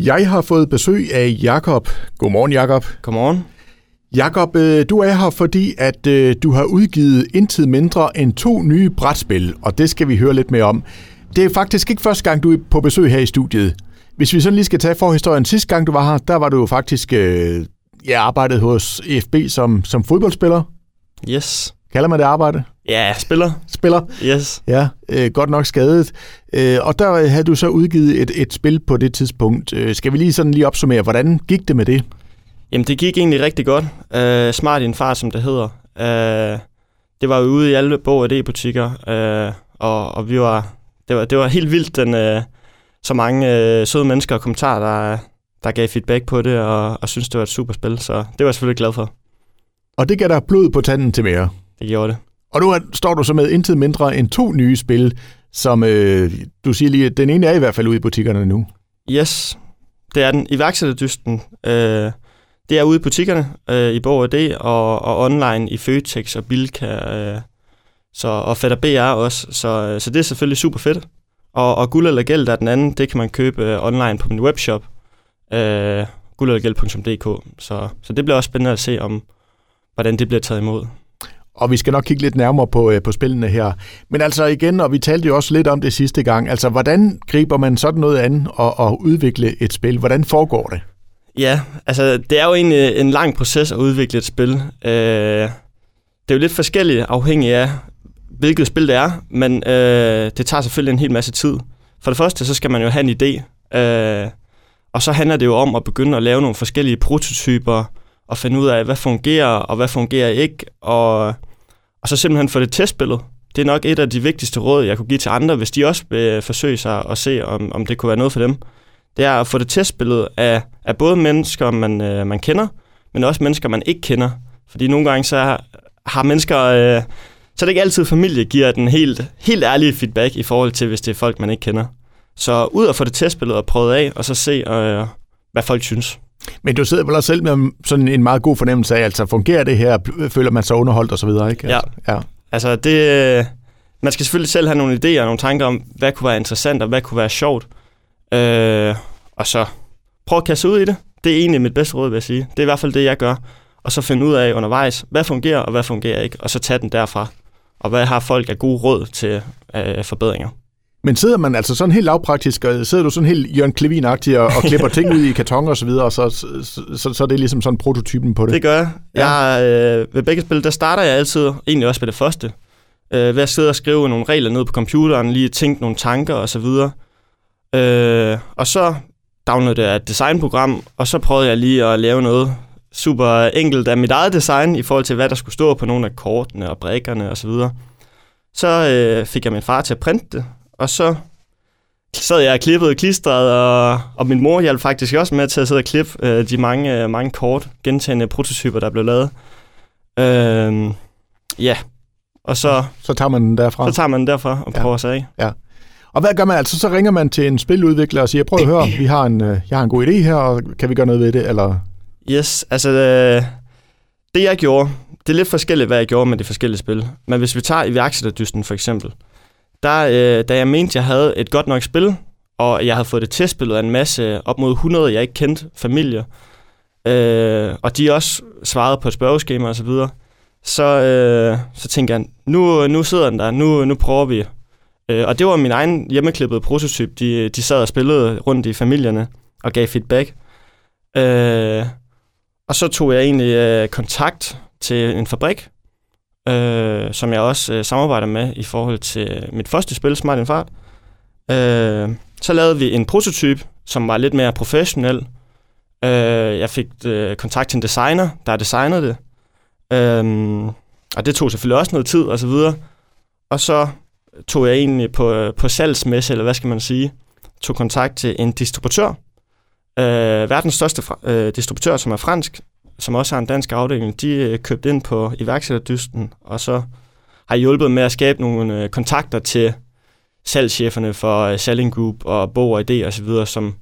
Jeg har fået besøg af Jakob. Godmorgen, Jakob. Godmorgen. Jakob, øh, du er her, fordi at øh, du har udgivet intet mindre end to nye brætspil, og det skal vi høre lidt mere om. Det er faktisk ikke første gang, du er på besøg her i studiet. Hvis vi sådan lige skal tage forhistorien, sidste gang du var her, der var du jo faktisk øh, ja, arbejdet hos EFB som, som fodboldspiller. Yes. Kalder man det arbejde? Ja, spiller. Spiller? Yes. Ja, øh, godt nok skadet. Øh, og der havde du så udgivet et, et spil på det tidspunkt. Øh, skal vi lige sådan lige opsummere, hvordan gik det med det? Jamen, det gik egentlig rigtig godt. Uh, smart i en fart, som det hedder. Uh, det var jo ude i alle bog- og butikker uh, og, og vi var, det var, det var helt vildt, den, uh, så mange uh, søde mennesker og kommentarer, der, der gav feedback på det, og, og synes det var et super spil, så det var jeg selvfølgelig glad for. Og det gav dig blod på tanden til mere? Det gjorde det. Og nu står du så med intet mindre end to nye spil, som øh, du siger lige, den ene er i hvert fald ude i butikkerne nu. Yes, det er den. Iværksætterdysten, øh, det er ude i butikkerne øh, i Borg D og, og online i Føtex og Bilka øh, så, og Fætter BR også. Så, øh, så det er selvfølgelig super fedt. Og, og Guld eller Gæld, er den anden, det kan man købe øh, online på min webshop, øh, guldellergæld.dk. Så, så det bliver også spændende at se, om hvordan det bliver taget imod. Og vi skal nok kigge lidt nærmere på, øh, på spillene her. Men altså igen, og vi talte jo også lidt om det sidste gang, altså hvordan griber man sådan noget an og, og udvikle et spil? Hvordan foregår det? Ja, altså det er jo egentlig øh, en lang proces at udvikle et spil. Øh, det er jo lidt forskelligt afhængig af, hvilket spil det er, men øh, det tager selvfølgelig en hel masse tid. For det første, så skal man jo have en idé, øh, og så handler det jo om at begynde at lave nogle forskellige prototyper, og finde ud af, hvad fungerer, og hvad fungerer ikke, og, og så simpelthen få det testbillede. Det er nok et af de vigtigste råd, jeg kunne give til andre, hvis de også vil øh, forsøge sig at se, om, om det kunne være noget for dem det er at få det testbillede af, af både mennesker, man, øh, man kender, men også mennesker, man ikke kender. Fordi nogle gange så har mennesker... Øh, så er det ikke altid, familie giver den helt, helt ærlige feedback i forhold til, hvis det er folk, man ikke kender. Så ud og få det testbillede og prøvet af, og så se, øh, hvad folk synes. Men du sidder vel også selv med sådan en meget god fornemmelse af, altså fungerer det her, føler man sig underholdt og så videre, ikke? Altså, ja. ja. Altså det, man skal selvfølgelig selv have nogle idéer og nogle tanker om, hvad kunne være interessant og hvad kunne være sjovt. Øh, og så prøv at kaste ud i det. Det er egentlig mit bedste råd, vil jeg sige. Det er i hvert fald det, jeg gør. Og så finde ud af undervejs, hvad fungerer og hvad fungerer ikke, og så tage den derfra. Og hvad har folk af gode råd til øh, forbedringer. Men sidder man altså sådan helt lavpraktisk, og sidder du sådan helt Jørgen klevin og, og klipper ting ud i kartoner og så videre, og så, så, så, så er det ligesom sådan prototypen på det? Det gør jeg. Ja. jeg øh, ved begge spil, der starter jeg altid, egentlig også med det første, øh, ved at sidde og skrive nogle regler ned på computeren, lige tænke nogle tanker og så videre. Øh, og så downloadede jeg et designprogram, og så prøvede jeg lige at lave noget super enkelt af mit eget design i forhold til, hvad der skulle stå på nogle af kortene og brækkerne osv. Så, videre. så øh, fik jeg min far til at printe det, og så sad jeg og klippede klistret, og, og min mor hjalp faktisk også med til at sidde og klippe øh, de mange, øh, mange kort, gentagende prototyper, der blev lavet. Øh, ja, og så... Så tager man den derfra? Så tager man den derfra og prøver ja. sig af. Ja. Og hvad gør man altså? Så ringer man til en spiludvikler og siger, prøv at høre, vi har en, øh, jeg har en god idé her, og kan vi gøre noget ved det? Eller? Yes, altså øh, det jeg gjorde, det er lidt forskelligt, hvad jeg gjorde med de forskellige spil. Men hvis vi tager iværksætterdysten for eksempel, der, øh, da jeg mente, jeg havde et godt nok spil, og jeg havde fået det testspillet af en masse, op mod 100, jeg ikke kendte, familier, øh, og de også svarede på et spørgeskema og så videre, så, øh, så tænkte jeg, nu, nu sidder den der, nu, nu prøver vi Øh, og det var min egen hjemmeklippede prototyp. De, de sad og spillede rundt i familierne og gav feedback. Øh, og så tog jeg egentlig øh, kontakt til en fabrik, øh, som jeg også øh, samarbejder med i forhold til øh, mit første spil, Smart Fart. Øh, så lavede vi en prototype, som var lidt mere professionel. Øh, jeg fik øh, kontakt til en designer, der designede det. Øh, og det tog selvfølgelig også noget tid og så videre. Og så tog jeg egentlig på, øh, på salgsmesse, eller hvad skal man sige, tog kontakt til en distributør, øh, verdens største øh, distributør, som er fransk, som også har en dansk afdeling, de øh, købte ind på iværksætterdysten, og så har hjulpet med at skabe nogle øh, kontakter til salgscheferne for øh, Selling Group og Bog og Idé osv., som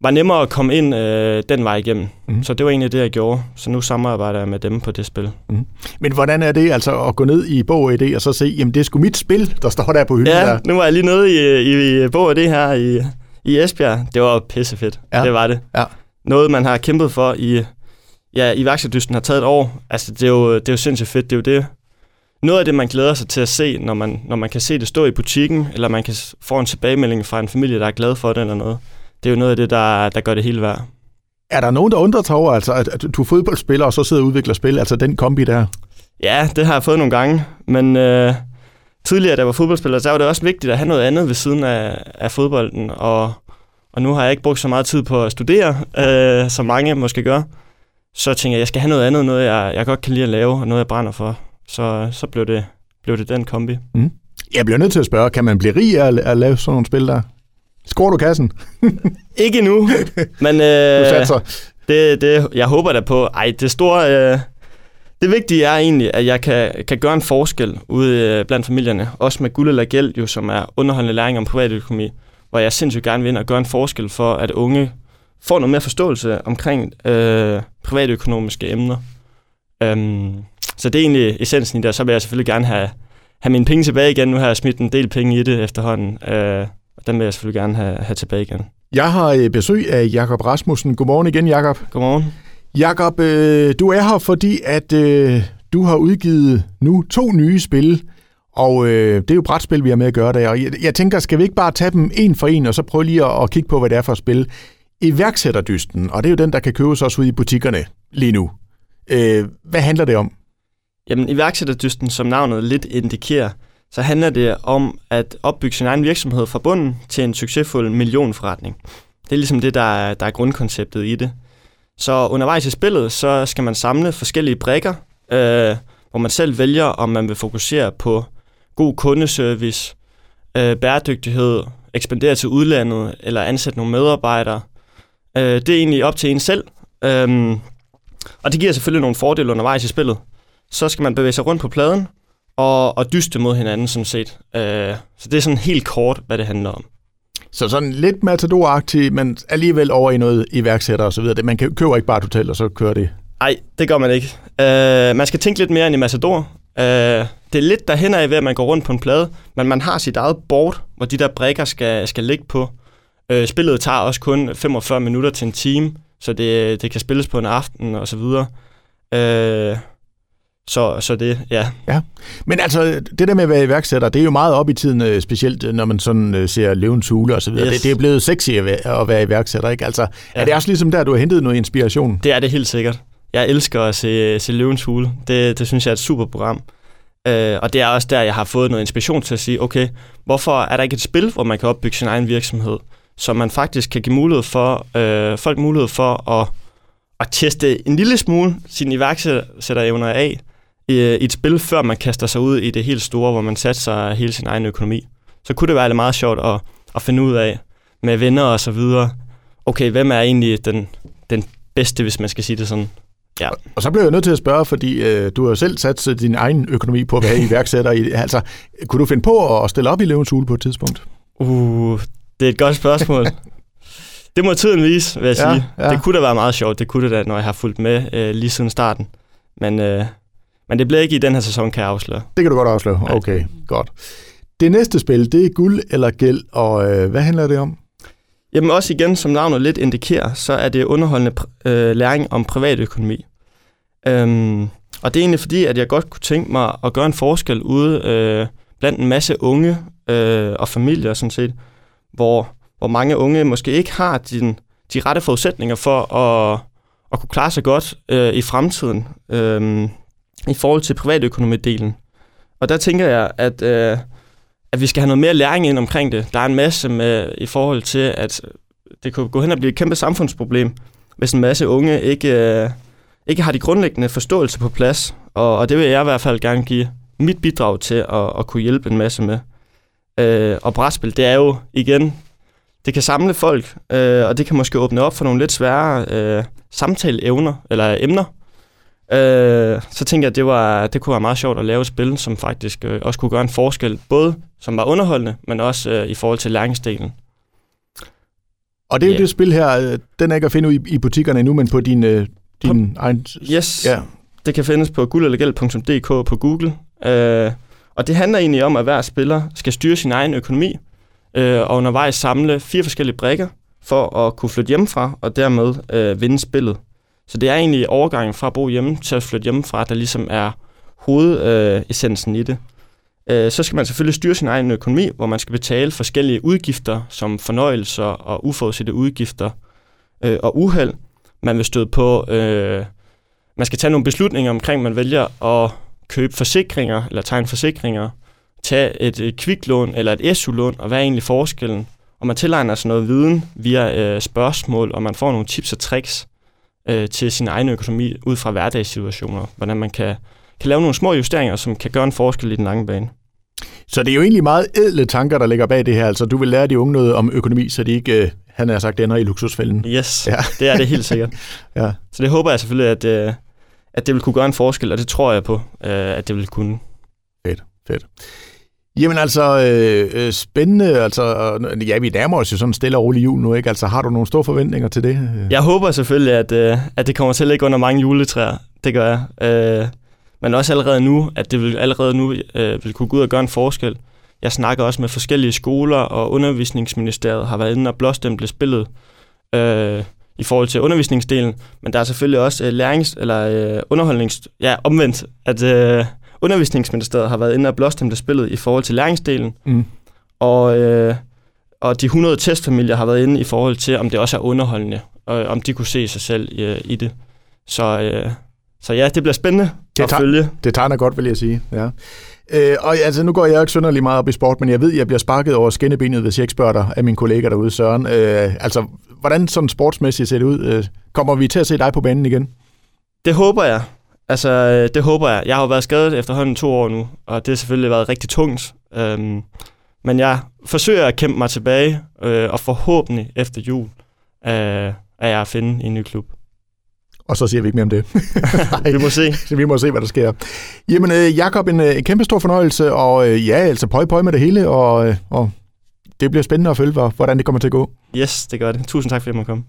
var nemmere at komme ind øh, den vej igennem. Mm. Så det var egentlig det, jeg gjorde. Så nu samarbejder jeg med dem på det spil. Mm. Men hvordan er det altså at gå ned i Bog og Idé og så se, jamen det er sgu mit spil, der står der på hylden ja, der? nu var jeg lige nede i, i, i Bog og Idé her i, i Esbjerg, det var pissefedt. Ja. Det var det. Ja. Noget, man har kæmpet for i, ja, iværksætterdysten har taget et år. Altså, det er, jo, det er jo sindssygt fedt. Det er jo det. Noget af det, man glæder sig til at se, når man, når man kan se det stå i butikken, eller man kan få en tilbagemelding fra en familie, der er glad for det eller noget. Det er jo noget af det, der, der gør det hele værd. Er der nogen, der undrer sig over, altså, at, at du er fodboldspiller, og så sidder og udvikler spil, altså den kombi der? Ja, det har jeg fået nogle gange, men øh, tidligere, da jeg var fodboldspiller, så var det også vigtigt at have noget andet ved siden af, af fodbolden, og, og nu har jeg ikke brugt så meget tid på at studere, øh, som mange måske gør. Så tænker jeg, jeg skal have noget andet, noget jeg, jeg godt kan lide at lave, og noget jeg brænder for. Så, så blev, det, blev det den kombi. Jeg bliver nødt til at spørge, kan man blive rig af at, at lave sådan nogle spil der? Skår du kassen? Ikke endnu, men Du øh, satser. det, det, jeg håber da på. Ej, det store... Øh, det vigtige er egentlig, at jeg kan, kan gøre en forskel ude øh, blandt familierne. Også med guld eller gæld, jo, som er underholdende læring om privatøkonomi. Hvor jeg sindssygt gerne vil ind og gøre en forskel for, at unge får noget mere forståelse omkring øh, privatøkonomiske emner. Um, så det er egentlig essensen i det, og så vil jeg selvfølgelig gerne have, have mine penge tilbage igen. Nu har jeg smidt en del penge i det efterhånden, øh, og dem vil jeg selvfølgelig gerne have, have tilbage igen. Jeg har øh, besøg af Jakob Rasmussen. Godmorgen igen, Jakob. Godmorgen. Jakob, øh, du er her, fordi at øh, du har udgivet nu to nye spil, og øh, det er jo brætspil, vi har med at gøre der. Og jeg, jeg tænker, skal vi ikke bare tage dem en for en, og så prøve lige at, at kigge på, hvad det er for et spil? Iværksætterdysten, og det er jo den, der kan købes også ude i butikkerne lige nu. Øh, hvad handler det om? Jamen, iværksætterdysten, som navnet lidt indikerer, så handler det om at opbygge sin egen virksomhed fra bunden til en succesfuld millionforretning. Det er ligesom det, der er, der er grundkonceptet i det. Så undervejs i spillet, så skal man samle forskellige brikker, øh, hvor man selv vælger, om man vil fokusere på god kundeservice, øh, bæredygtighed, ekspandere til udlandet eller ansætte nogle medarbejdere. Øh, det er egentlig op til en selv. Øh, og det giver selvfølgelig nogle fordele undervejs i spillet så skal man bevæge sig rundt på pladen og, og dyste mod hinanden, sådan set. Øh, så det er sådan helt kort, hvad det handler om. Så sådan lidt matador men alligevel over i noget iværksætter og så videre. Man kan- køber ikke bare et hotel, og så kører det. Nej, det gør man ikke. Øh, man skal tænke lidt mere end i Matador. Øh, det er lidt derhen af ved, at man går rundt på en plade, men man har sit eget board, hvor de der brikker skal, skal ligge på. Øh, spillet tager også kun 45 minutter til en time, så det, det kan spilles på en aften og så videre. Øh, så, så det, ja. Men altså, det der med at være iværksætter, det er jo meget op i tiden, øh, specielt øh, når man sådan øh, ser Løvens Hule og så videre. Yes. Det, det er blevet sexy at være, at være iværksætter, ikke? Altså, ja. Ja. er det også ligesom der, du har hentet noget inspiration? Det er det helt sikkert. Jeg elsker at se, se Løvens Hule. Det, det synes jeg er et super program. Øh, og det er også der, jeg har fået noget inspiration til at sige, okay, hvorfor er der ikke et spil, hvor man kan opbygge sin egen virksomhed, så man faktisk kan give mulighed for, øh, folk mulighed for at, at teste en lille smule sine iværksætterevner af i, i et spil, før man kaster sig ud i det helt store, hvor man satser hele sin egen økonomi. Så kunne det være lidt meget sjovt at, at finde ud af med venner og så videre, okay, hvem er egentlig den, den bedste, hvis man skal sige det sådan. Og så bliver jeg nødt til at spørge, fordi øh, du har jo selv sat din egen økonomi på at være iværksætter. I, altså, kunne du finde på at stille op i Løvens Hule på et tidspunkt? Uh, det er et godt spørgsmål. det må tiden vise, vil jeg Ja, sige. ja. Det kunne da være meget sjovt. Det kunne det da, når jeg har fulgt med øh, lige siden starten. Men, øh, men det bliver ikke i den her sæson, kan jeg afsløre. Det kan du godt afsløre. Okay, godt. Det næste spil, det er guld eller gæld, og øh, hvad handler det om? Jamen også igen, som navnet lidt indikerer, så er det underholdende øh, læring om privatøkonomi. Øhm, og det er egentlig fordi, at jeg godt kunne tænke mig at gøre en forskel ude øh, blandt en masse unge øh, og familier, sådan set, hvor, hvor mange unge måske ikke har de, de rette forudsætninger for at, at kunne klare sig godt øh, i fremtiden øh, i forhold til privatøkonomidelen. Og der tænker jeg, at, øh, at vi skal have noget mere læring ind omkring det. Der er en masse med, i forhold til, at det kunne gå hen og blive et kæmpe samfundsproblem, hvis en masse unge ikke, øh, ikke har de grundlæggende forståelse på plads. Og, og det vil jeg i hvert fald gerne give mit bidrag til at, at kunne hjælpe en masse med. Øh, og brætspil, det er jo igen, det kan samle folk, øh, og det kan måske åbne op for nogle lidt svære øh, samtaleevner eller emner. Øh, så tænker jeg, at det, var, det kunne være meget sjovt at lave et spil, som faktisk øh, også kunne gøre en forskel, både som var underholdende, men også øh, i forhold til læringsdelen. Og det er jo Ja. det spil her, øh, den er ikke at finde ud i, i butikkerne endnu, men på din, øh, din egen... Yes, Ja. det kan findes på guldellergæld.dk på Google. Øh, og det handler egentlig om, at hver spiller skal styre sin egen økonomi øh, og undervejs samle fire forskellige brækker for at kunne flytte hjemmefra og dermed øh, vinde spillet. Så det er egentlig overgangen fra at bo hjemme til at flytte hjemmefra, der ligesom er hovedessensen øh, i det. Øh, så skal man selvfølgelig styre sin egen økonomi, hvor man skal betale forskellige udgifter, som fornøjelser og uforudsete udgifter øh, og uheld. Man vil støde på, øh, man skal tage nogle beslutninger omkring, man vælger at købe forsikringer, eller tegne forsikringer, tage et, kviklån eller et SU-lån, og hvad er egentlig forskellen? Og man tilegner sig noget viden via øh, spørgsmål, og man får nogle tips og tricks øh, til sin egen økonomi ud fra hverdagssituationer, hvordan man kan kan lave nogle små justeringer, som kan gøre en forskel i den lange bane. Så det er jo egentlig meget ædle tanker, der ligger bag det her. Altså, du vil lære de unge noget om økonomi, så de ikke, øh, han har sagt, ender i luksusfælden. Yes, ja. det er det helt sikkert. ja. Så det håber jeg selvfølgelig, at, øh, at det vil kunne gøre en forskel, og det tror jeg på, øh, at det vil kunne. Fedt, fedt. Jamen altså, øh, spændende. Altså, ja, vi nærmer os jo sådan stille og rolig jul nu, ikke? Altså, har du nogle store forventninger til det? Jeg håber selvfølgelig, at, at det kommer til at ligge under mange juletræer. Det gør jeg. Øh, men også allerede nu, at det vil allerede nu øh, vil kunne gå ud og gøre en forskel. Jeg snakker også med forskellige skoler, og undervisningsministeriet har været inde og blåstemple spillet øh, i forhold til undervisningsdelen, men der er selvfølgelig også øh, lærings- eller øh, underholdnings... Ja, omvendt, at øh, undervisningsministeriet har været inde og blåstemple spillet i forhold til læringsdelen, mm. og, øh, og de 100 testfamilier har været inde i forhold til, om det også er underholdende, og om de kunne se sig selv i, øh, i det. Så, øh, så ja, det bliver spændende det at følge. Det tegner godt, vil jeg sige. Ja. Øh, og altså, nu går jeg ikke synderlig meget op i sport, men jeg ved, at jeg bliver sparket over skinnebenet, hvis jeg ikke spørger dig af min kollega derude, Søren. Øh, altså, hvordan sådan sportsmæssigt ser det ud? Øh, kommer vi til at se dig på banen igen? Det håber jeg. Altså, øh, det håber jeg. Jeg har jo været skadet efterhånden to år nu, og det har selvfølgelig været rigtig tungt. Øhm, men jeg forsøger at kæmpe mig tilbage, øh, og forhåbentlig efter jul øh, er jeg at finde en ny klub. Og så siger vi ikke mere om det. vi må se. vi må se, hvad der sker. Jamen, øh, Jakob, en, øh, en kæmpe stor fornøjelse, og øh, ja, altså pøj pøj med det hele, og, og det bliver spændende at følge, hvordan det kommer til at gå. Yes, det gør det. Tusind tak, fordi jeg måtte komme.